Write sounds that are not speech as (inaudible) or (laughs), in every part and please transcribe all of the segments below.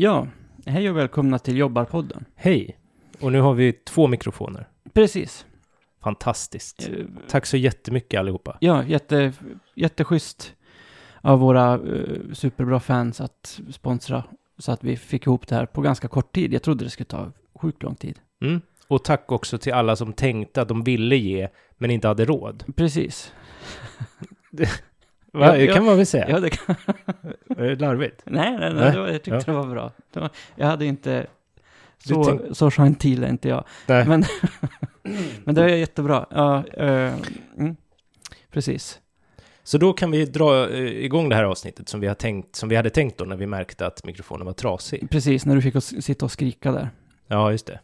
Ja, hej och välkomna till Jobbarpodden. Hej! Och nu har vi två mikrofoner. Precis. Fantastiskt. Eh, Tack så jättemycket allihopa. Ja, jätte, jätteschysst av våra eh, superbra fans att sponsra så att vi fick ihop det här på ganska kort tid. Jag trodde det skulle ta sjukt lång tid. Mm. Och tack också till alla som tänkte att de ville ge, men inte hade råd. Precis. (laughs) Va? Ja, det kan man väl säga? Ja, det kan... (laughs) Är det larvigt? nej, nej, nej, Nej. Var, jag tyckte Ja. det var bra. Det var, jag hade inte... Så, tänk- så gentil är inte jag. Nej. Men, (laughs) men det är jättebra. Ja, eh, mm, precis. Så då kan vi dra eh, igång det här avsnittet som vi, har tänkt, som vi hade tänkt då när vi märkte att mikrofonen var trasig. Precis, när du fick oss sitta och skrika där. Ja, just det.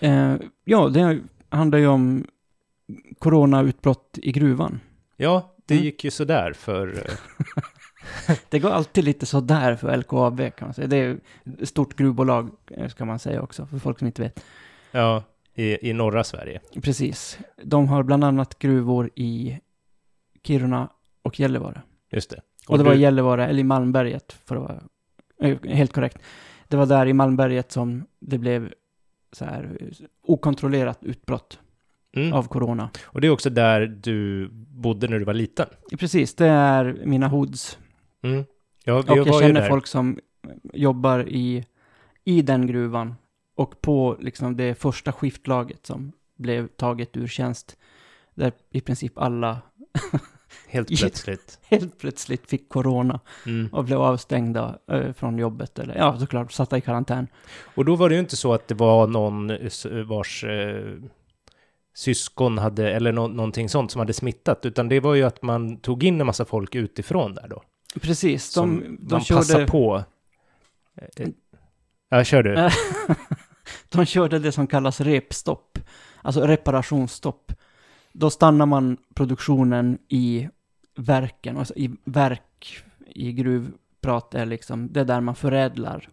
Eh, ja, det handlar ju om coronautbrott i gruvan. Ja, det Mm. gick ju sådär för... eh, (laughs) Det går alltid lite sådär för LKAB kan man säga. Det är ett stort gruvbolag eh, ska man säga också, för folk som inte vet. Ja, i, i norra Sverige. Precis. De har bland annat gruvor i Kiruna och Gällivare. Just det. Och, det var i du- Gällivare, eller i Malmberget för att vara eh, helt korrekt. Det var där i Malmberget som det blev så här okontrollerat utbrott mm. av corona. Och det är också där du bodde när du var liten. Precis, det är mina hoods. Mm. Ja, Och jag ju känner folk som jobbar i, i den gruvan. Och på liksom det första skiftlaget som blev taget ur tjänst. Där i princip alla (laughs) Helt plötsligt. (laughs) helt plötsligt fick corona Mm. och blev avstängda eh, från jobbet. Eller ja, såklart satta i karantän. Och då var det ju inte så att det var någon vars eh, syskon hade, eller nå- någonting sånt som hade smittat, utan det var ju att man tog in en massa folk utifrån där då. Precis, Som de, de man passar körde... på. Eh, Ja, kör du. Eh, (laughs) de körde det som kallas repstopp, alltså reparationsstopp. Då stannar man produktionen i verken, alltså i verk i gruvprat är liksom, det är där man förädlar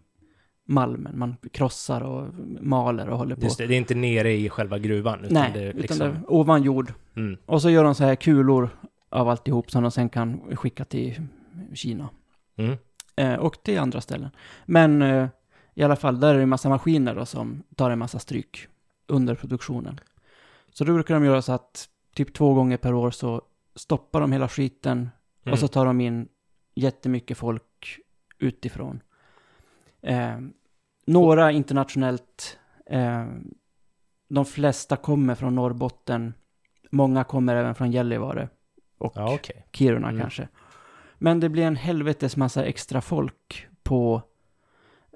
malmen. Man krossar och maler och håller på. Just det, det är inte nere i själva gruvan, utan Nej, det är utan liksom... det är ovan jord. Mm. Och så gör de så här kulor av alltihop som de sen kan skicka till Kina. Mm. Eh, och till andra ställen. Men eh, i alla fall, där är det en massa maskiner då, som tar en massa stryk under produktionen. Så då brukar de göra så att typ två gånger per år så stoppar de hela skiten Mm. och så tar de in jättemycket folk utifrån. Eh, några internationellt, eh, de flesta kommer från Norrbotten, många kommer även från Gällivare och Ja, okej. Kiruna Mm. kanske. Men det blir en helvetes massa extra folk på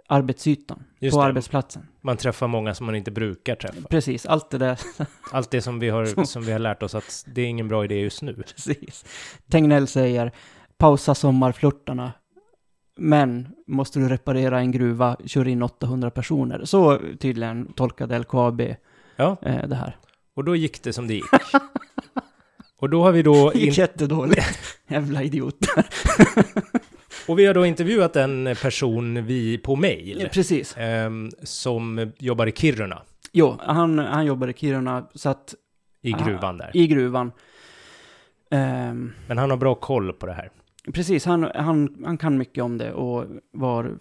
arbetsytan, Just på det. arbetsplatsen. Man träffar många som man inte brukar träffa. Precis, allt det där. (laughs) Allt det som vi har, som vi har lärt oss att det är ingen bra idé just nu. Precis. Tegnell säger, pausa sommarflörtarna. Men måste du reparera en gruva, kör in 800 personer. Så tydligen tolkade LKAB Ja, eh, det här. och då gick det som det gick. Och då har vi då... (laughs) Det In, jättedåligt. (laughs) Jävla idioter. (laughs) och vi har då intervjuat en person vi på mail. Precis. ehm, som jobbar i Kiruna, Jo, han, han jobbar i Kiruna, så att i gruvan där. i gruvan. Ehm, Men han har bra koll på det här. Precis, han, han, han kan mycket om det och var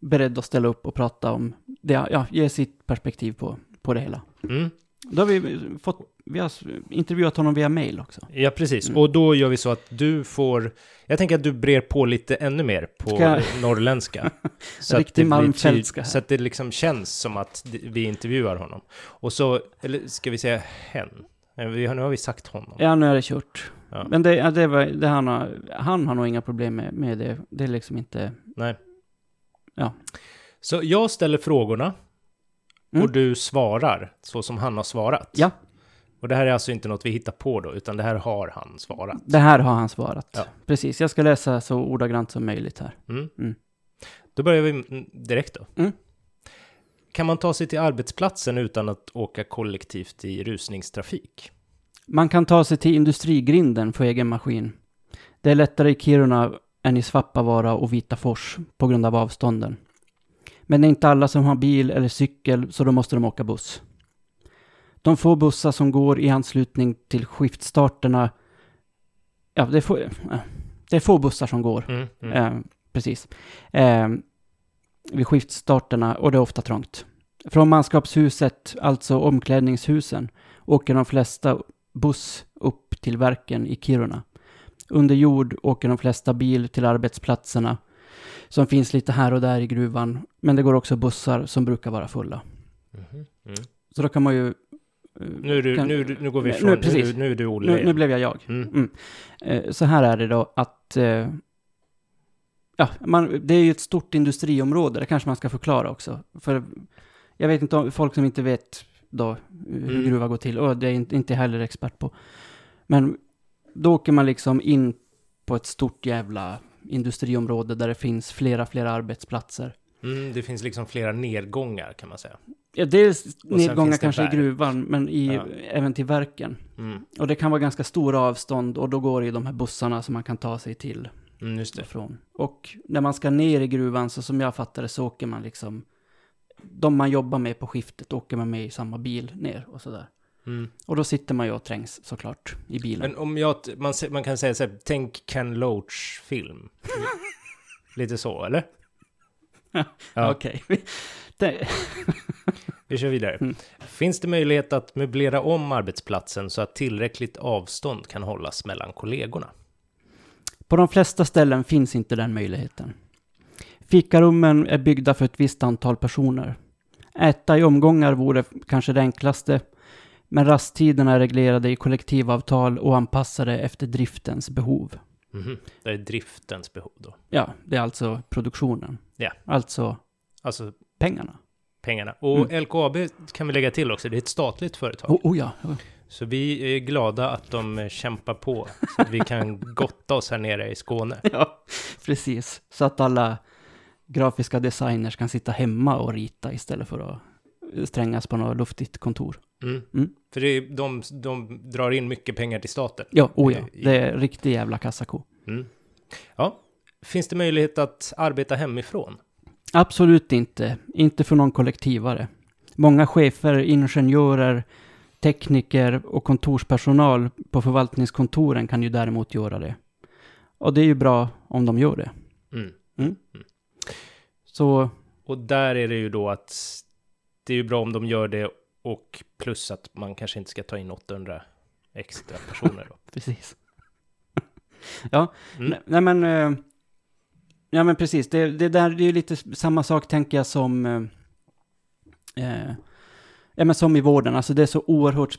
beredd att ställa upp och prata om det, ja, ge sitt perspektiv på, på det hela. Mm. Då har vi fått, vi har intervjuat honom via mail också. Ja, precis. Mm. Och då gör vi så att du får... Jag tänker att du brer på lite ännu mer på jag- (laughs) norrländska. (laughs) så Riktig malmfältska. Så att det liksom känns som att vi intervjuar honom. Och så, eller ska vi säga hen? Eh, Vi har, nu har vi sagt honom. Ja, nu är det kört. Ja. Men det, ja, det, var, det han, har, han har nog inga problem med, med det. Det är liksom inte... Nej. Ja. Så jag ställer frågorna Mm. och du svarar så som han har svarat. Ja. Och det här är alltså inte något vi hittar på då, utan det här har han svarat. Det här har han svarat. Ja. Precis, jag ska läsa så ordagrant som möjligt här. Mm. Mm. Då börjar vi direkt då. Mm. Kan man ta sig till arbetsplatsen utan att åka kollektivt i rusningstrafik? Man kan ta sig till industrigrinden för egen maskin. Det är lättare i Kiruna än i Svappavaara och Vitafors på grund av avstånden. Men det är inte alla som har bil eller cykel så då måste de åka buss. De få bussar som går i anslutning till skiftstarterna, ja det är få, det är få bussar som går. Mm, mm. Eh, precis. Eh, vid skiftstarterna och det är ofta trångt. Från manskapshuset, alltså omklädningshusen, åker de flesta buss upp till verken i Kiruna. Under jord åker de flesta bil till arbetsplatserna som finns lite här och där i gruvan. Men det går också bussar som brukar vara fulla. Mhm. Mm. Så då kan man ju... eh, Nu, du, kan- nu, nu går vi ifrån, nu, precis. nu, nu är du Olle nu, nu blev jag jag. Mm. Mm. Eh, Så här är det då att... eh, Ja, man, det är ju ett stort industriområde, det kanske man ska förklara också. För jag vet inte om folk som inte vet då hur Mm. gruva går till, och det är inte, inte heller expert på. Men då åker man liksom in på ett stort jävla industriområde där det finns flera, flera arbetsplatser. Mm, det finns liksom flera nedgångar kan man säga. Ja, dels nedgångar kanske verk. i gruvan, men i, Ja. även till verken. Mm. Och det kan vara ganska stora avstånd och då går det ju de här bussarna som man kan ta sig till Mm, just det. ifrån. Och när man ska ner i gruvan, så som jag fattar det, så åker man liksom... De man jobbar med på skiftet åker man med i samma bil ner och sådär. Mm. Och då sitter man ju och trängs såklart i bilen. Men om jag, man, man kan säga så här, tänk Ken Loach film. (laughs) Lite så, eller? Ja. Okej. (laughs) (laughs) Vi kör vidare. Mm. Finns det möjlighet att möblera om arbetsplatsen så att tillräckligt avstånd kan hållas mellan kollegorna? På de flesta ställen finns inte den möjligheten. Fikarummen är byggda för ett visst antal personer. Äta i omgångar vore kanske det enklaste, men rasttiderna är reglerade i kollektivavtal och anpassade efter driftens behov. Mhm. Det är driftens behov då. Ja, det är alltså produktionen. Ja. Alltså Alltså pengarna. pengarna. Och LKAB kan vi lägga till också, det är ett statligt företag. Oh, oh ja. oh. Så vi är glada att de kämpar på så att vi kan (laughs) gotta oss här nere i Skåne. ja, precis. Så att alla grafiska designers kan sitta hemma och rita istället för att strängas på något luftigt kontor. Mm. Mm. För det är, de, de drar in mycket pengar till staten. Ja, oh ja. Det är riktig jävla kassako. Mm. Ja, finns det möjlighet att arbeta hemifrån? Absolut inte. Inte för någon kollektivare. Många chefer, ingenjörer, tekniker och kontorspersonal på förvaltningskontoren kan ju däremot göra det. Och det är ju bra om de gör det. Mm. Så Och där är det ju då att det är ju bra om de gör det och plus att man kanske inte ska ta in 800 extra personer då. (laughs) precis. (laughs) ja, Mm. nej, nej men... eh, Ja men precis, det, det där det är ju lite samma sak tänker jag som... Eh, ja men som i vården, alltså det är så oerhört...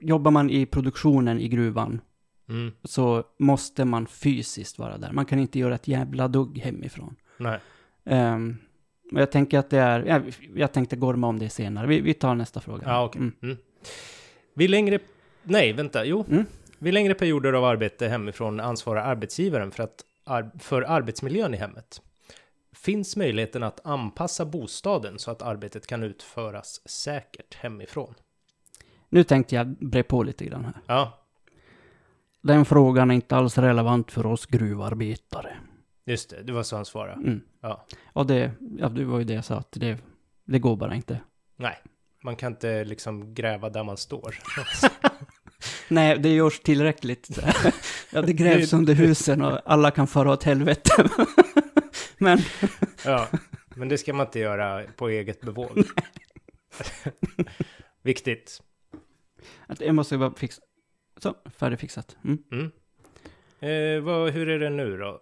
Jobbar man i produktionen i gruvan Mm. så måste man fysiskt vara där. Man kan inte göra ett jävla dugg hemifrån. Nej. Um, och jag tänker att det är... Ja, jag tänkte gorma om det senare. Vi, vi tar nästa fråga. Ja, okej. Mm. Mm. Vid längre... Nej, vänta. Jo. Mm. Vid längre perioder av arbete hemifrån ansvarar arbetsgivaren för, att, för arbetsmiljön i hemmet. Finns möjligheten att anpassa bostaden så att arbetet kan utföras säkert hemifrån? Nu tänkte jag bre på lite grann här. Ja, Den frågan är inte alls relevant för oss gruvarbetare. Just det. Det var så han svarade. Mm. Ja. Och det, ja, det var ju det jag sa, att det, det går bara inte. Nej, man kan inte liksom gräva där man står. (laughs) Nej, det görs tillräckligt. (laughs) ja, det grävs under husen och alla kan fara åt helvete. (laughs) Men, Ja, men det ska man inte göra på eget bevåg. Viktigt. att jag måste bara fixa. Så, färdigfixat. Mm. Mm. Eh, vad, hur är det nu då?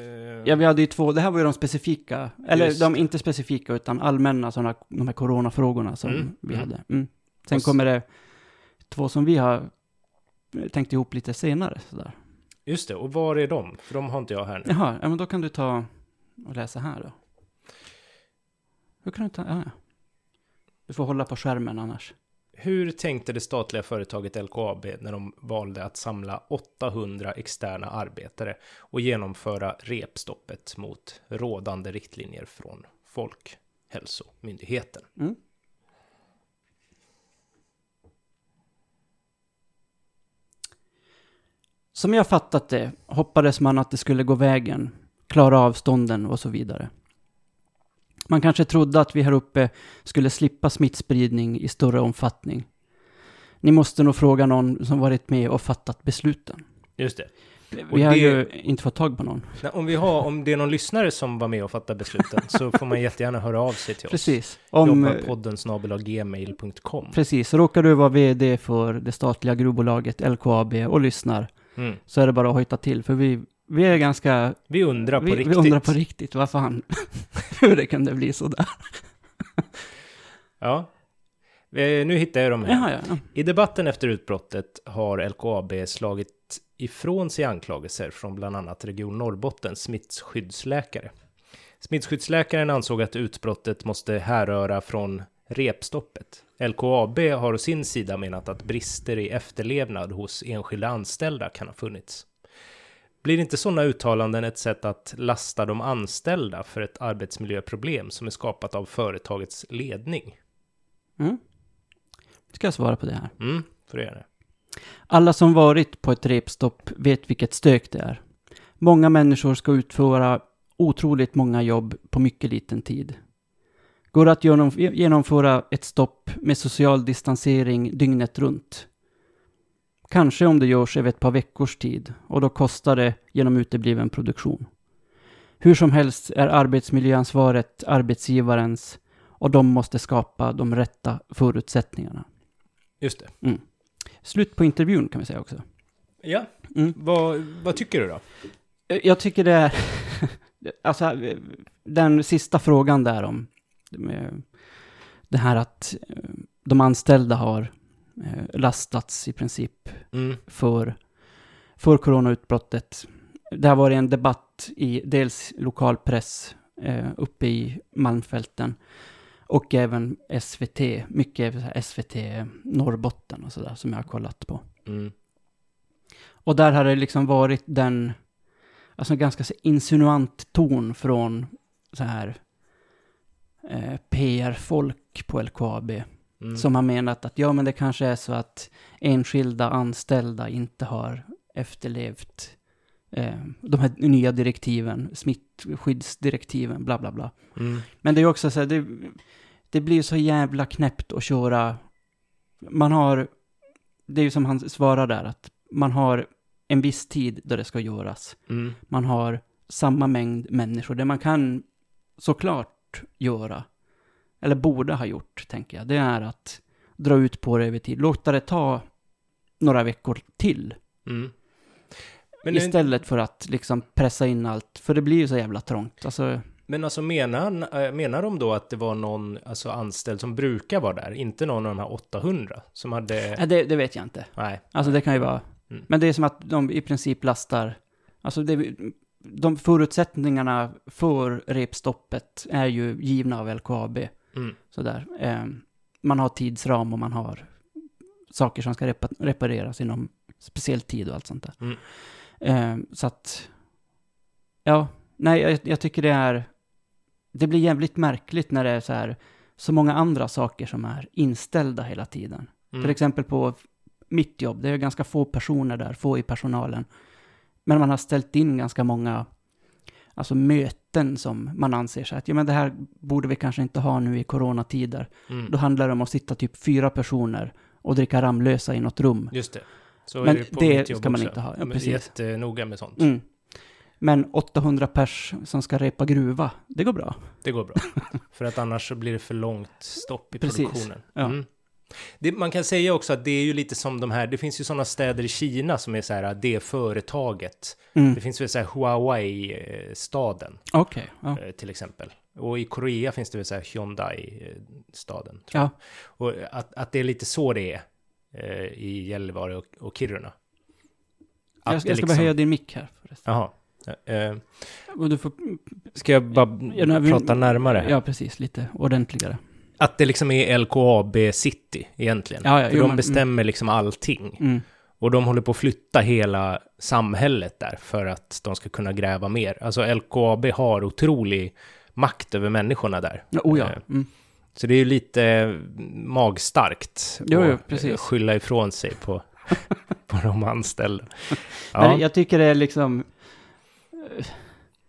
Eh, Ja, vi hade ju två, det här var ju de specifika, eller Just de inte specifika utan allmänna sådana, de här coronafrågorna som Mm, vi mm. hade. Mm. Sen s- kommer det två som vi har tänkt ihop lite senare sådär. Just det, och var är de? För de har inte jag här nu. Jaha, ja men då kan du ta och läsa här då. Hur kan du ta, ja, ja. Du får hålla på skärmen annars. Hur tänkte det statliga företaget LKAB när de valde att samla 800 externa arbetare och genomföra repstoppet mot rådande riktlinjer från Folkhälsomyndigheten? Mm. Som jag fattat det hoppades man att det skulle gå vägen, klara avstånden och så vidare. Man kanske trodde att vi här uppe skulle slippa smittspridning i större omfattning. Ni måste nog fråga någon som varit med och fattat besluten. Just det. Och Vi har det- ju inte fått tag på någon. Nej, Om, vi har, om det är någon lyssnare som var med och fattade besluten så får man jättegärna höra av sig till oss. Precis. Om, eh, Jobbarpodden snabel-a-gmail.com. precis. Råkar du vara VD för det statliga gruvbolaget LKAB och lyssnar Mm. så är det bara att hojta till. För vi, vi är ganska... Vi undrar på vi, riktigt. vi undrar på riktigt vad fan, (laughs) hur det kunde bli sådär. Ja. Nu hittar jag dem här. Jaha, ja. ja. I debatten efter utbrottet har LKAB slagit ifrån sig anklagelser från bland annat Region Norrbottens smittskyddsläkare. Smittskyddsläkaren ansåg att utbrottet måste härröra från repstoppet. LKAB har å sin sida menat att brister i efterlevnad hos enskilda anställda kan ha funnits. Blir inte sådana uttalanden ett sätt att lasta de anställda för ett arbetsmiljöproblem som är skapat av företagets ledning? Mm. Ska jag svara på det här? Mm, får du göra det. Alla som varit på ett repstopp vet vilket stök det är. Många människor ska utföra otroligt många jobb på mycket liten tid. Går det att genom, genomföra ett stopp med social distansering dygnet runt? Kanske om det görs över ett par veckors tid och då kostar det genom utebliven produktion. Hur som helst är arbetsmiljöansvaret arbetsgivarens och de måste skapa de rätta förutsättningarna. Just det. Slut på intervjun kan vi säga också. Ja, Mm. vad, vad tycker du då? Jag tycker det är... (laughs) alltså, den sista frågan där om med det här att eh, de anställda har eh, lastats i princip Mm. för, för coronautbrottet. Det har varit en debatt i dels lokalpress eh, uppe i Malmfälten och även SVT, mycket SVT Norrbotten och sådär som jag har kollat på. Mm. Och där har det liksom varit den, alltså ganska så insinuant ton från så här eh, PR-folk på LKAB. Mm. Som har menat att ja men det kanske är så att enskilda anställda inte har efterlevt eh, de här nya direktiven, smittskyddsdirektiven, bla bla bla. Mm. Men det är också så här, det, det blir så jävla knäppt att köra. Man har, det är ju som han svarar där, att man har en viss tid då det ska göras. Mm. Man har samma mängd människor. Det man kan såklart göra, eller borde ha gjort, tänker jag, det är att dra ut på det över tid. Låta det ta några veckor till. Mm. Men, istället för att liksom pressa in allt. För det blir ju så jävla trångt. Alltså, men alltså menar, äh, menar de då att det var någon alltså anställd som brukar vara där, inte någon av de här 800 som hade... nej, det, det vet jag inte. Nej. Alltså det kan ju vara... Mm. Men det är som att de i princip lastar... Alltså det, de förutsättningarna för repstoppet är ju givna av LKAB. Mm. Sådär. Eh, man har tidsram och man har saker som ska repa- repareras inom speciell tid och allt sånt där. Mm. Eh, så att... Ja, nej, jag, jag tycker det är... Det blir jävligt märkligt när det är så här så många andra saker som är inställda hela tiden. Mm. Till exempel på mitt jobb, det är ganska få personer där, få i personalen. Men man har ställt in ganska många alltså möten som man anser sig att ja, men det här borde vi kanske inte ha nu i coronatider. Mm. Då handlar det om att sitta typ fyra personer och dricka Ramlösa i något rum. Just det. Så Men det det ska man inte ha. Ja, precis. jättenoga med sånt. Mm. Men 800 pers som ska repa gruva, det går bra. Det går bra. (laughs) för att annars så blir det för långt stopp i Precis. produktionen. Ja. Mm. Det, man kan säga också att det är ju lite som de här, det finns ju sådana städer i Kina som är så här, det företaget. Mm. Det finns väl så här Huawei-staden Okej, ja. eh, till exempel. Och i Korea finns det väl så här Hyundai-staden. ja. Och att, att det är lite så det är eh, i Gällivare och, och Kiruna. Att Jag, ska- jag ska liksom- bara höja din mick här. Förresten. Jaha. Eh, Och du får, ska jag bara Ja, nej, vi- prata närmare? ja, precis, lite ordentligare. Att det liksom är LKAB City egentligen. Ja, ja, För jo, de men- bestämmer liksom allting. Mm. Och de håller på att flytta hela samhället där för att de ska kunna gräva mer. Alltså LKAB har otrolig makt över människorna där. Ja, oh ja. Eh, Mm. Så det är ju lite magstarkt Jo, att jo, precis. eh, skylla ifrån sig på, (laughs) på de anställda. Men Ja, jag tycker det är liksom... eh,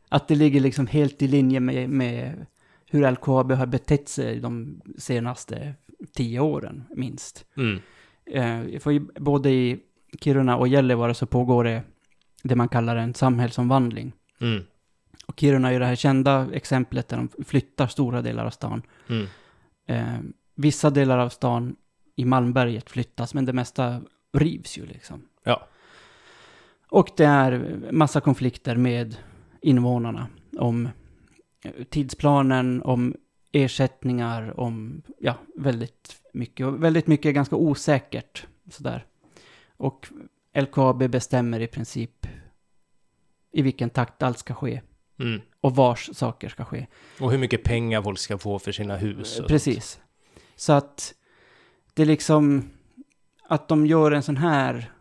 Att det ligger liksom helt i linje med, med hur LKAB har betett sig de senaste tio åren, minst. mm, Eh, för både i Kiruna och Gällivare så pågår det det man kallar en samhällsomvandling. Mm. Och Kiruna är ju det här kända exemplet där de flyttar stora delar av stan. Mm. Eh, vissa delar av stan i Malmberget flyttas, men det mesta rivs ju liksom. Ja. Och det är massa konflikter med invånarna om tidsplanen, om ersättningar, om ja, väldigt mycket. Och väldigt mycket är ganska osäkert sådär. Och LKAB bestämmer i princip i vilken takt allt ska ske Mm. och vars saker ska ske. Och hur mycket pengar folk ska få för sina hus. Precis. Så att det är liksom att de gör en sån här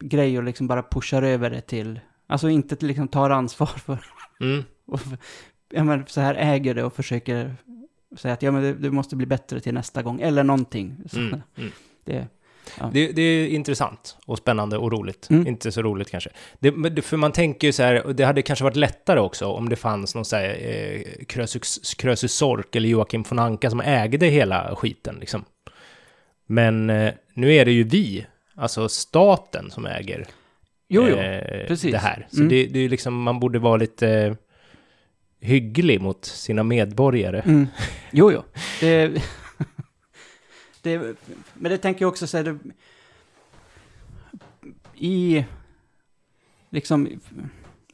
grej och liksom bara pushar över det till, alltså inte liksom tar ansvar för, Mm. (laughs) och, ja men så här äger det och försöker säga att ja men det, det måste bli bättre till nästa gång, eller någonting. Så Mm. (laughs) Mm. det, Det, det är intressant och spännande och roligt. Mm. Inte så roligt kanske. Det, för man tänker ju så här, det hade kanske varit lättare också om det fanns någon så här eh, Krösus, Krösus Sork eller Joakim von Anka som ägde hela skiten liksom. Men eh, nu är det ju vi, alltså staten, som äger jo, jo. eh, precis. det här. Så Mm. det, det är liksom, man borde vara lite hygglig mot sina medborgare. Mm. Jo, jo. Det, (laughs) det, men det tänker jag också det, i liksom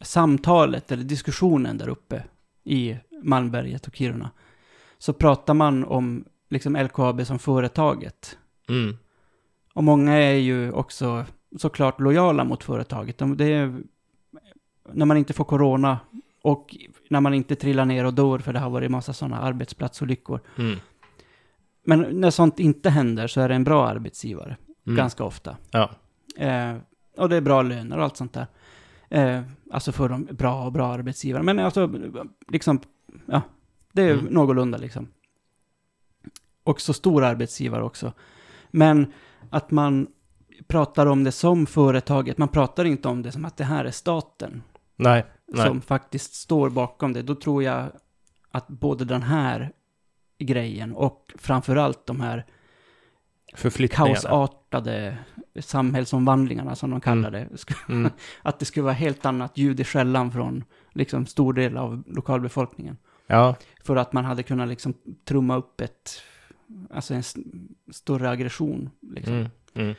samtalet eller diskussionen där uppe i Malmberget och Kiruna så pratar man om liksom LKAB som företaget. Mm. Och många är ju också såklart lojala mot företaget. De- Det är, när man inte får corona och när man inte trillar ner och dör för det har varit massa sådana arbetsplatsolyckor. Mm. Men när sånt inte händer så är det en bra arbetsgivare, Mm. ganska ofta. Ja. Eh, och det är bra löner och allt sånt där. Eh, alltså för de bra och bra arbetsgivare. Men alltså, liksom, ja, det är Mm. någorlunda liksom. Och så stor arbetsgivare också. Men att man pratar om det som företaget, man pratar inte om det som att det här är staten Nej. Nej. som faktiskt står bakom det. Då tror jag att både den här grejen och framförallt de här kaosartade samhällsomvandlingarna som de kallar det. (laughs) sk- Mm. Att det skulle vara helt annat ljud i skällan från liksom stor del av lokalbefolkningen. Ja. För att man hade kunnat liksom trumma upp ett, alltså en s- större aggression. Liksom. Mm.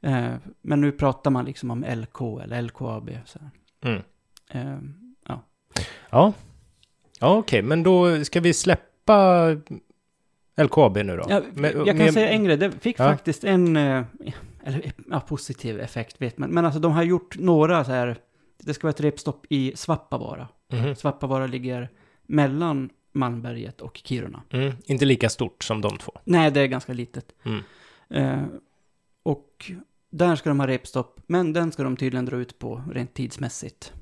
Mm. Eh, men nu pratar man liksom om LK eller LKAB. Så. Mm. Eh, Ja. Ja, okej, men då ska vi släppa LKAB nu då? ja, jag kan men- säga en grej, det fick Ja. faktiskt en, eh, eller ja, positiv effekt vet man. Men alltså de har gjort några så här, det ska vara ett repstopp i Svappavaara. Mhm. Svappavaara ligger mellan Malmberget och Kiruna. Mm. Inte lika stort som de två. Nej, det är ganska litet. Mm. Eh, och där ska de ha repstopp, men den ska de tydligen dra ut på rent tidsmässigt.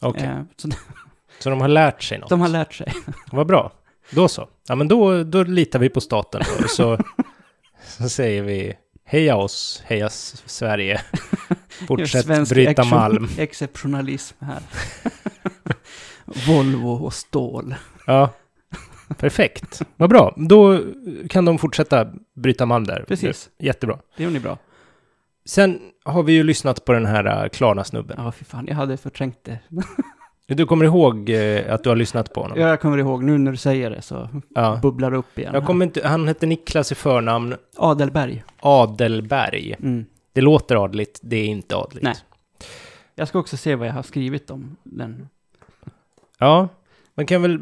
Okej, Eh, så så de har lärt sig något? de har lärt sig. Vad bra. Då så. Ja, men då, då litar vi på staten då. Så, så säger vi heja oss, heja Sverige. (laughs) Fortsätt bryta malm. Exceptionalism här. (laughs) Volvo och stål. Ja, perfekt. Vad bra. Då kan de fortsätta bryta malm där. Precis. Jättebra. Det gör ni bra. Sen har vi ju lyssnat på den här uh, Klarna-snubben. Ja, fy fan, jag hade förträngt det. (laughs) Du kommer ihåg eh, att du har lyssnat på honom? Jag kommer ihåg, nu när du säger det så Ja. bubblar det upp igen. Jag kommer inte, han hette Niklas i förnamn, Adelberg. Adelberg. Mm. Det låter adligt, det är inte adligt. Nej. Jag ska också se vad jag har skrivit om den. Ja, man kan väl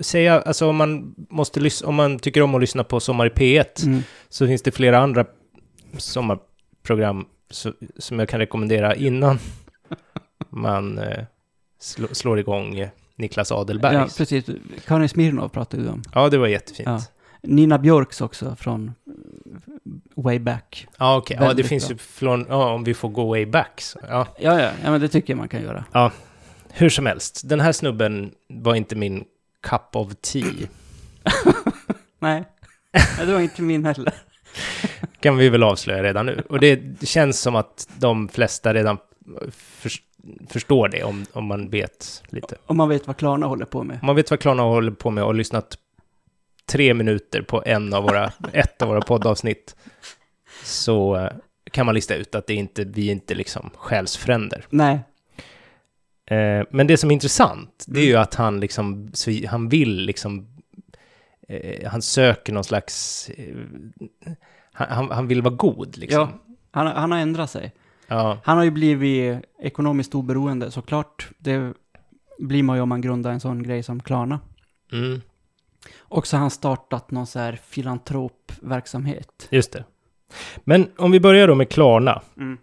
säga, alltså om man måste om man tycker om att lyssna på Sommar i P1 Mm. så finns det flera andra sommarprogram så, som jag kan rekommendera innan man eh, slå, slår igång Niklas Ja, Adelbergs. Ja, precis. Karin Smirnoff pratade du om. det var jättefint. Ja. Ja, Nina Björks också från way back. okej. Ja, det finns bra. ju från, ja, om vi får go way back. Så, ja. Ja, ja, ja, men det tycker jag man kan göra. Hur som helst, den här snubben var inte min cup of tea. (laughs) Nej, det var inte min heller. Kan vi väl avslöja redan nu. Och det känns som att de flesta redan förs- förstår det om, om man vet lite. Om man vet vad Klarna håller på med. Om man vet vad Klarna håller på med och lyssnat tre minuter på en av våra, (laughs) ett av våra poddavsnitt så eh, kan man lista ut att det inte, vi är inte liksom själsfränder. Nej. Eh, men det som är intressant, det är ju att han liksom, han vill liksom, eh, han söker någon slags, eh, han, han- vill vara god liksom. Ja, han, han har ändrat sig. Ja, Han har ju blivit ekonomiskt oberoende såklart. Det blir man ju om man grundar en sån grej som Klarna. mm, Och så har han startat någon så här filantropverksamhet. just det. Men om vi börjar då med Klarna. Mm.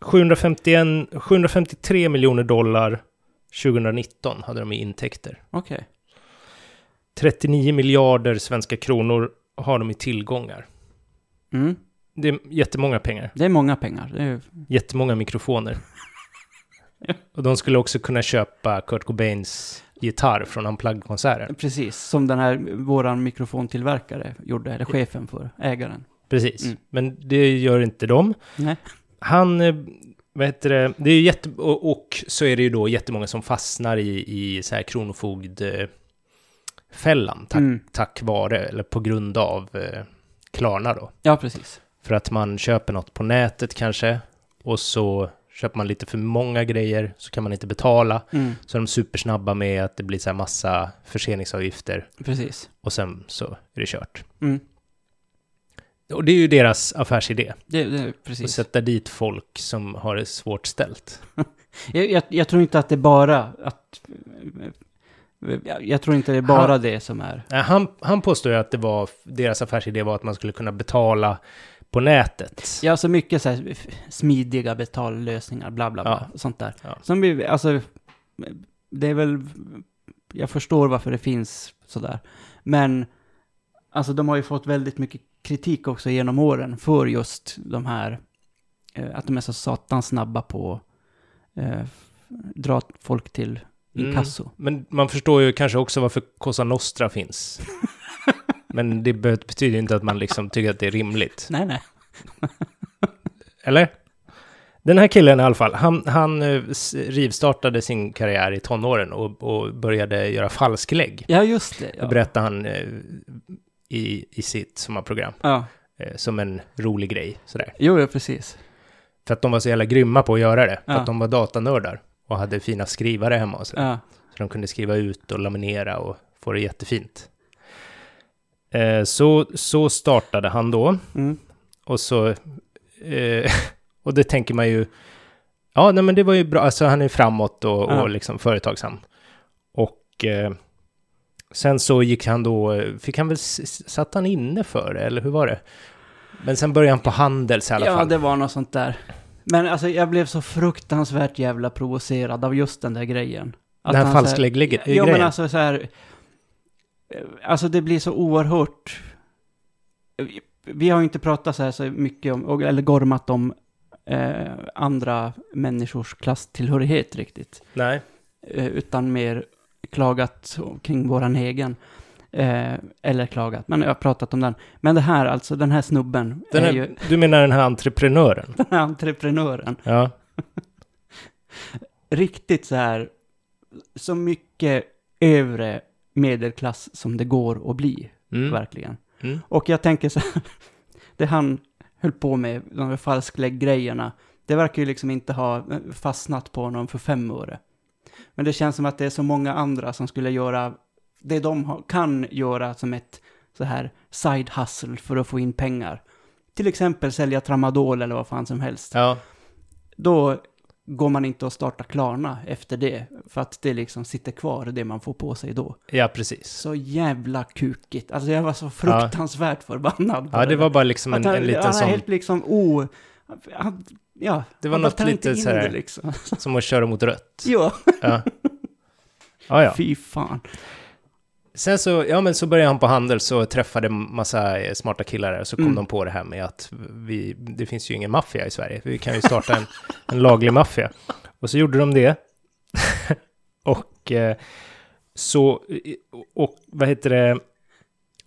751, 753 miljoner dollar 2019 hade de i intäkter. Okej. 39 miljarder svenska kronor har de i tillgångar. Mm. Det är jättemånga pengar. Det är många pengar. Det är, Jättemånga mikrofoner. (laughs) Och de skulle också kunna köpa Kurt Cobains gitarr från Unplugged-konserten. precis, som den här, våran mikrofontillverkare gjorde, eller chefen för, ägaren. Precis. Mm. Men det gör inte de. Nej. Han, eh, vad heter det, det är jätte... Och, och så är det ju då jättemånga som fastnar i, i så här kronofogdfällan tack, Mm. tack vare, eller på grund av eh, Klarna då. Ja, precis. För att man köper något på nätet kanske, och så köper man lite för många grejer, så kan man inte betala. Mm. Så är de supersnabba med att det blir så här massa förseningsavgifter, Precis. och sen så är det kört. Mm. Och det är ju deras affärsidé, Det, det, att precis. sätta dit folk som har det svårt ställt. (laughs) Jag, jag, jag tror inte att det bara att... Jag, jag tror inte det är bara Han- det som är... Han, han påstår ju att det var, deras affärsidé var att man skulle kunna betala på nätet. Ja, så mycket så här smidiga betallösningar, bla bla bla, sånt där. Ja. Som vi, alltså, det är väl, jag förstår varför det finns sådär. Men, alltså de har ju fått väldigt mycket kritik också genom åren för just de här, eh, att de är så satans snabba på eh, dra folk till Mm. inkasso. Men man förstår ju kanske också varför Cosa Nostra finns. (laughs) Men det be- betyder inte att man liksom tycker att det är rimligt. Nej, nej. (laughs) Eller? Den här killen i alla fall, han, han eh, rivstartade sin karriär i tonåren och, och började göra falsklägg. Ja, just det. Det Ja. berättade han eh, i, i sitt sommarprogram. ja. Eh, som en rolig grej, sådär. Jo, ja, precis. För att de var så jävla grymma på att göra det. För Ja. att de var datanördar. Och hade fina skrivare hemma och så. Ja. Så de kunde skriva ut och laminera och få det jättefint. Eh, så, så startade han då. Mm. Och så... Eh, (laughs) och det tänker man ju... Ja, nej men det var ju bra. Alltså han är framåt och, Ja. och liksom företagsam. Och eh, sen så gick han då... Fick han väl... Satt han inne för det, eller hur var det? Men sen började han på Handels i alla Ja, fall. det var något sånt där. Men alltså, jag blev så fruktansvärt jävla provocerad av just den där grejen. Att Den här falsklägg-grejen. Ja, men alltså så här... eh, Alltså det blir så oerhört... Vi har ju inte pratat så här så mycket om, eller gormat om eh, andra människors klasstillhörighet riktigt. Nej. Eh, utan mer klagat kring våran egen. Eh, eller klagat, men jag har pratat om den. Men det här alltså, den här snubben Den är här, ju Du menar den här entreprenören? (laughs) den här entreprenören. Ja. (laughs) riktigt så här, så mycket övre medelklass som det går att bli, Mm. verkligen. Mm. Och jag tänker så här, (laughs) det han höll på med, de här falsklägg-grejerna, det verkar ju liksom inte ha eh, fastnat på honom för fem år. Men det känns som att det är så många andra som skulle göra det de kan göra som ett så här side hustle för att få in pengar. Till exempel sälja tramadol eller vad fan som helst Ja. då går man inte och startar Klarna efter det. För att det liksom sitter kvar, det man får på sig då. ja, precis. Så jävla kukigt. Alltså jag var så fruktansvärt förbannad på Ja, det var bara liksom en, han, en liten han sån, helt liksom o... Han, ja, Det var han något lite så här- det liksom. som att köra mot rött. (laughs) Ja, Ja. Ja, ja. fy fan. Sen så, ja men så började han på Handels och träffade massa eh, smarta killar där, så kom Mm. de på det här med att vi, det finns ju ingen maffia i Sverige, vi kan ju starta en, (laughs) en laglig maffia. Och så gjorde de det. (laughs) och eh, så, och vad heter det,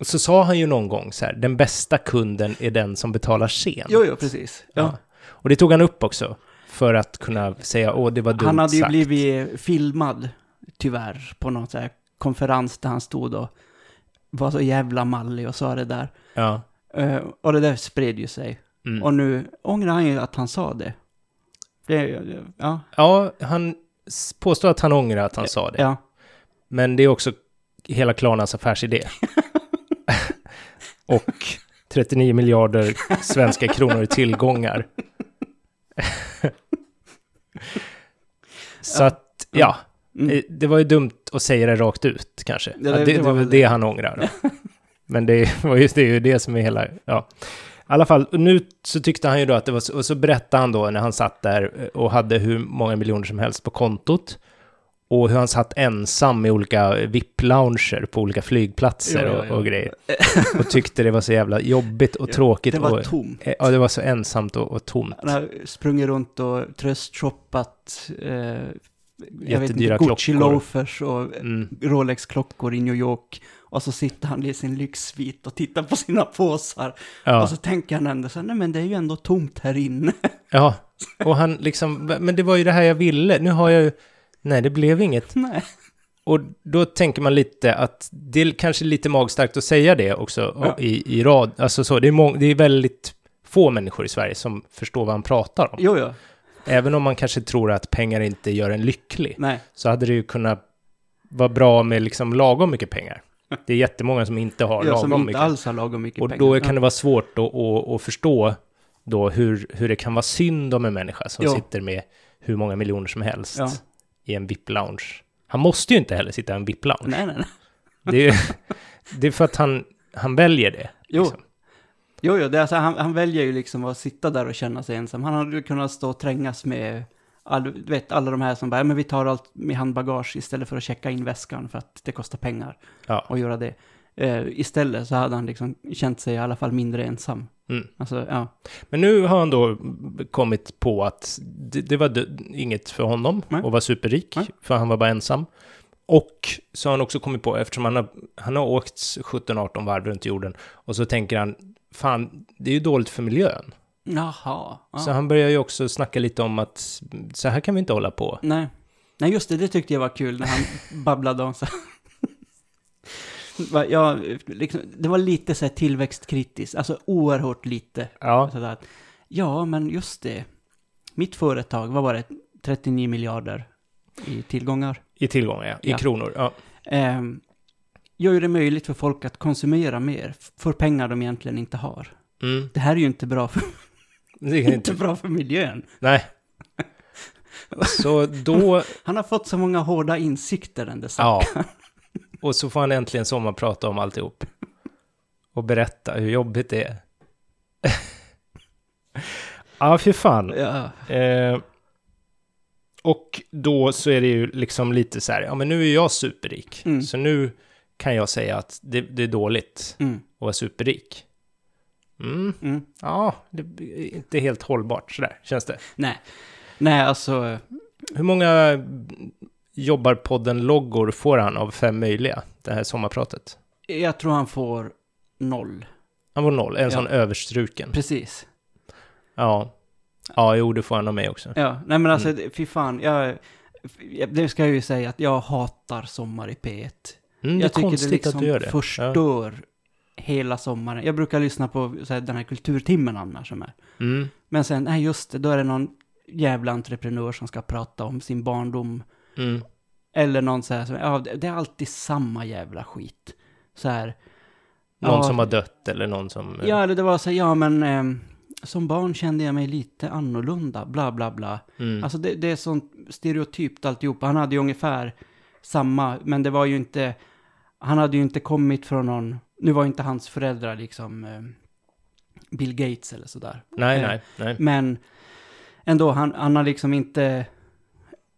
så sa han ju någon gång så här, den bästa kunden är den som betalar sent. Jo, jo, precis. Ja. Ja. Och det tog han upp också, för att kunna säga, åh det var dumt Han hade ju sagt. blivit filmad, tyvärr, på någon så här konferens där han stod och var så jävla mallig och sa det där. Ja. Eh, och det där spred ju sig. Mm. Och nu ångrar han ju att han sa det. det ja, Ja, han påstår att han ångrar att han sa det. ja. Men det är också hela Klarnas affärsidé. (laughs) och 39 miljarder svenska kronor i tillgångar. (laughs) Så att, ja. Mm. Eh, Det var ju dumt att säga det rakt ut kanske. det- Ja, det, det det var väl väl det han ångrar. (laughs) Men det, var ju, det är ju det som är hela, ja. I alla fall, och nu så tyckte han ju då att det var så, och så berättade han då när han satt där eh, och hade hur många miljoner som helst på kontot. Och hur han satt ensam i olika VIP-lounger på olika flygplatser Ja, ja, och, ja. och grejer. (laughs) Och tyckte det var så jävla jobbigt och tråkigt. Det var och, tomt. Ja, det var så ensamt och, och tomt. Han har sprungit runt och tröstshoppat eh, jag vet inte, Jättedyra Gucci klockor. loafers och Mm. Rolex-klockor i New York. Och så sitter han i sin lyxsvit och tittar på sina påsar. Ja. Och så tänker han ändå så här, nej men det är ju ändå tomt här inne. (laughs) Ja, och han liksom, men det var ju det här jag ville. Nu har jag ju, nej det blev inget. nej. Och då tänker man lite att det är kanske lite magstarkt att säga det också Ja. i, i rad. Alltså så, det är, det är väldigt få människor i Sverige som förstår vad han pratar om. Jo, jo. Även om man kanske tror att pengar inte gör en lycklig, Nej. så hade det ju kunnat vara bra med liksom lagom mycket pengar. (laughs) Det är jättemånga som inte har som lagom inte mycket. alls har lagom mycket Och pengar. då kan Ja. det vara svårt att, att, att förstå då hur, hur det kan vara synd om en människa som Ja. sitter med hur många miljoner som helst Ja. i en VIP-lounge. Han måste ju inte heller sitta i en VIP-lounge. Nej, nej, nej. Det, är, (laughs) det är för att han, han väljer det. Jo. liksom. Jo, jo, det är alltså, han, han väljer ju liksom att sitta där och känna sig ensam. Han hade ju kunnat stå och trängas med all, du vet, alla de här som bara, "Ja, men vi tar allt med handbagage istället för att checka in väskan för att det kostar pengar Ja. att göra det. Eh, istället så hade han liksom känt sig i alla fall mindre ensam. Mm. Alltså, ja. Men nu har han då kommit på att det, det var inget för honom Nej. att vara superrik, Nej. för han var bara ensam. Och så har han också kommit på, eftersom han har, han har åkt 17-18 varv runt jorden, och så tänker han, fan, det är ju dåligt för miljön. Jaha. Ja. Så han börjar ju också snacka lite om att så här kan vi inte hålla på. Nej. Nej, just det, det tyckte jag var kul när han (laughs) babblade om så Ja, liksom, det var lite så här tillväxtkritiskt, alltså oerhört lite. Ja, Sådär. Ja, men just det. Mitt företag, vad var det? 39 miljarder i tillgångar. i tillgångar, ja. I Ja. kronor. Ja. Ehm, gör ju det möjligt för folk att konsumera mer för pengar de egentligen inte har. Mm. Det här är ju inte bra för, (laughs) Det är inte inte... bra för miljön. Nej. Så då... (laughs) Han har fått så många hårda insikter, den där Ja. saken. (laughs) Och så får han äntligen sommarprata om alltihop. Och berätta hur jobbigt det är. ja, för fan. Ja. Eh, och då så är det ju liksom lite så här, ja men nu är jag superrik. Mm. Så nu kan jag säga att det, det är dåligt Mm, att vara superrik. Mm, mm. ja, det är inte helt hållbart sådär, känns det. Nej. Nej, alltså, Hur många jobbarpodden-loggor får han av fem möjliga, det här sommarpratet? jag tror han får noll. Han får noll, en Ja. sån överstruken. Precis. Ja. Ja, jo, det får han av mig också. Ja, nej men alltså, Mm. fy fan, jag- det ska jag ju säga att jag hatar sommar i P1. Mm, det är jag tycker konstigt det liksom att du gör det. Ja. förstör hela sommaren. Jag brukar lyssna på så här, den här kulturtimmen annars som är. Mm, Men sen, nej just det, då är det någon jävla entreprenör som ska prata om sin barndom. mm, Eller någon så här, som, ja, det det är alltid samma jävla skit. Så här. någon ja, som har dött eller någon som... eh, Ja, eller det var så här, ja men ehm, som barn kände jag mig lite annorlunda, bla bla bla. Mm, Alltså det, det är sånt stereotypt alltihopa. Han hade ju ungefär samma, men det var ju inte, han hade ju inte kommit från någon, nu var ju inte hans föräldrar liksom eh, Bill Gates eller sådär. nej, eh, nej, nej. Men ändå, han, han har liksom inte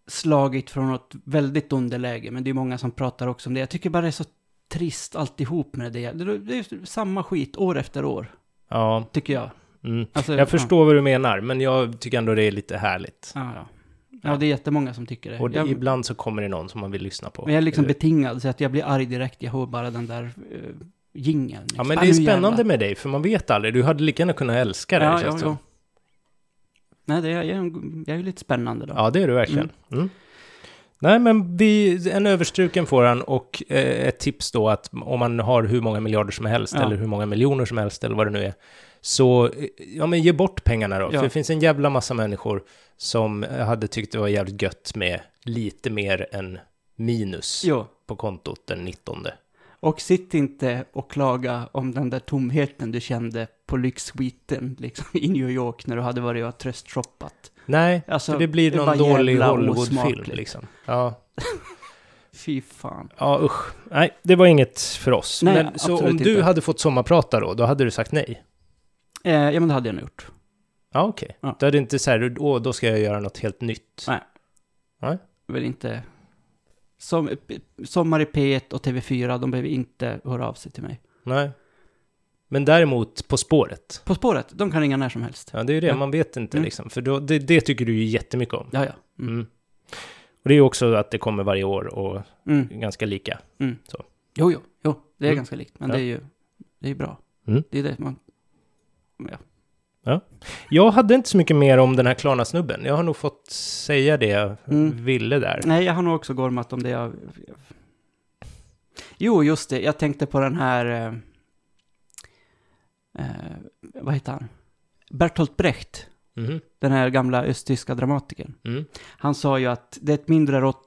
slagit från något väldigt underläge, men det är många som pratar också om det. Jag tycker bara det är så trist alltihop med det. Det, det är samma skit år efter år, Ja, tycker jag. mm. Alltså, Jag förstår vad du menar, men jag tycker ändå det är lite härligt. Ja, ja. Ja, det är jättemånga som tycker det. Och det, jag, ibland så kommer det någon som man vill lyssna på. Men jag är liksom betingad så att jag blir arg direkt. Jag hör bara den där uh, jingeln. Ja, men Ah, det är spännande jävlar. med dig, för man vet aldrig. Du hade lika gärna kunnat älska det, Ja, ja, känns ja. som. Nej, det är, jag, jag är ju lite spännande då. Ja, det är du verkligen. Mm. Nej, men vi, en överstruken får han och eh, ett tips då att om man har hur många miljarder som helst Ja. eller hur många miljoner som helst eller vad det nu är. Så, eh, ja men ge bort pengarna då. Ja. För det finns en jävla massa människor som hade tyckt det var jävligt gött med lite mer än minus Jo. på kontot den 19. Och sitt inte och klaga om den där tomheten du kände på lyxsuiten liksom, i New York när du hade varit och tröstshoppat. Nej, Alltså, för det blir det någon var dålig Hollywoodfilm liksom. Ja. (laughs) Fy fan. ja, usch. Nej, det var inget för oss. Nej, men, så om du inte. hade fått sommarprata då, då hade du sagt nej? Eh, ja, men det hade jag nog gjort. Ja, okej. Ja. Du hade inte så här, åh, då ska jag göra något helt nytt. Nej. Nej. Väl inte... Som, Sommar i P1 och TV4, de behöver inte höra av sig till mig. Nej. Men däremot På spåret. På spåret, de kan ringa när som helst. Ja, det är ju det, Ja. man vet inte Mm. liksom. För då, det, det tycker du ju jättemycket om. Ja, ja. Mm. Mm. Och det är ju också att det kommer varje år och Mm. ganska lika. Jo, jo, jo, det är Mm. ganska likt. Men Ja. det är ju det är bra. Mm. Det är det man... Ja. Jag hade inte så mycket mer om den här Klarna-snubben. Jag har nog fått säga det jag Mm. ville där. Nej, jag har nog också gormat om det jag... Jo, just det. Jag tänkte på den här... Eh, eh, vad heter han? Bertolt Brecht. Mhm. Den här gamla östtyska dramatikern. Mm. Han sa ju att det är ett mindre, rott,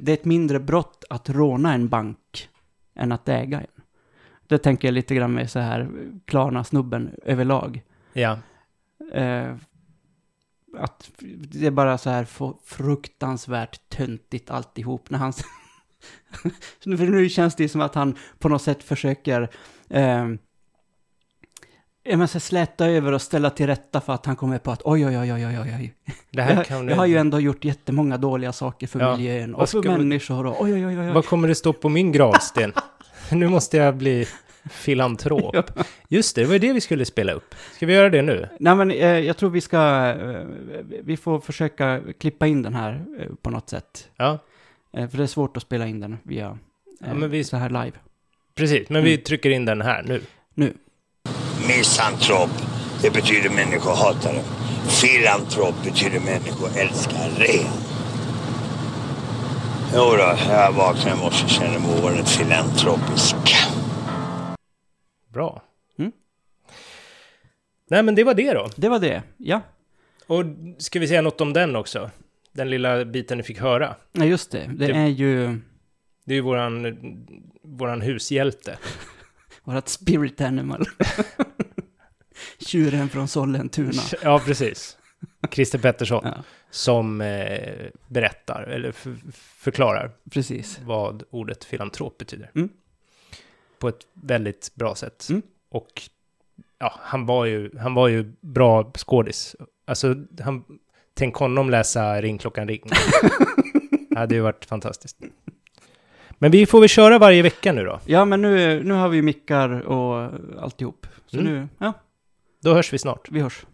det är ett mindre brott att råna en bank än att äga en. Det tänker jag lite grann med så här Klarna-snubben överlag. Ja. Eh, att det är bara så här fruktansvärt töntigt alltihop när han... (laughs) För nu känns det som att han på något sätt försöker eh, jag så släta över och ställa till rätta för att han kommer på att oj, oj, oj, oj, oj, oj. Det här Jag, jag har ju ändå gjort jättemånga dåliga saker för Ja. miljön och för människor och oj, oj, oj, oj. Vad kommer det stå på min gravsten? (laughs) nu måste jag bli filantrop. Just det, det var det vi skulle spela upp. Ska vi göra det nu? Nej, men eh, jag tror vi ska, eh, vi får försöka klippa in den här eh, på något sätt. Ja, Eh, för det är svårt att spela in den via eh, Ja, men vi- så här live. precis. Men vi Mm. trycker in den här nu. Nu. Misantrop, det betyder människohatare. Filantrop betyder människoälskare. Jo då, jag vaknade i morse och kände mig oerhört filantropisk. Bra. Mm. Nej, men det var det då. Det var det, ja. Och ska vi säga något om den också? Den lilla biten ni fick höra. Ja, just det. Det Det- är ju Det är ju våran, våran hushjälte. (laughs) vårt spirit animal. (laughs) Tjuren från Sollentuna. Ja, precis. Christer Pettersson. Ja, Som eh, berättar, eller förklarar, precis. vad ordet filantrop betyder. Mm på ett väldigt bra sätt. Mm. Och ja, han var ju, han var ju bra skådis. Alltså, han, tänk honom läsa Ring klockan ring. (laughs) det hade ju varit fantastiskt. Men vi får väl köra varje vecka nu då? Ja, men nu, nu har vi mickar och alltihop. Så mm. nu, ja. Då hörs vi snart. Vi hörs.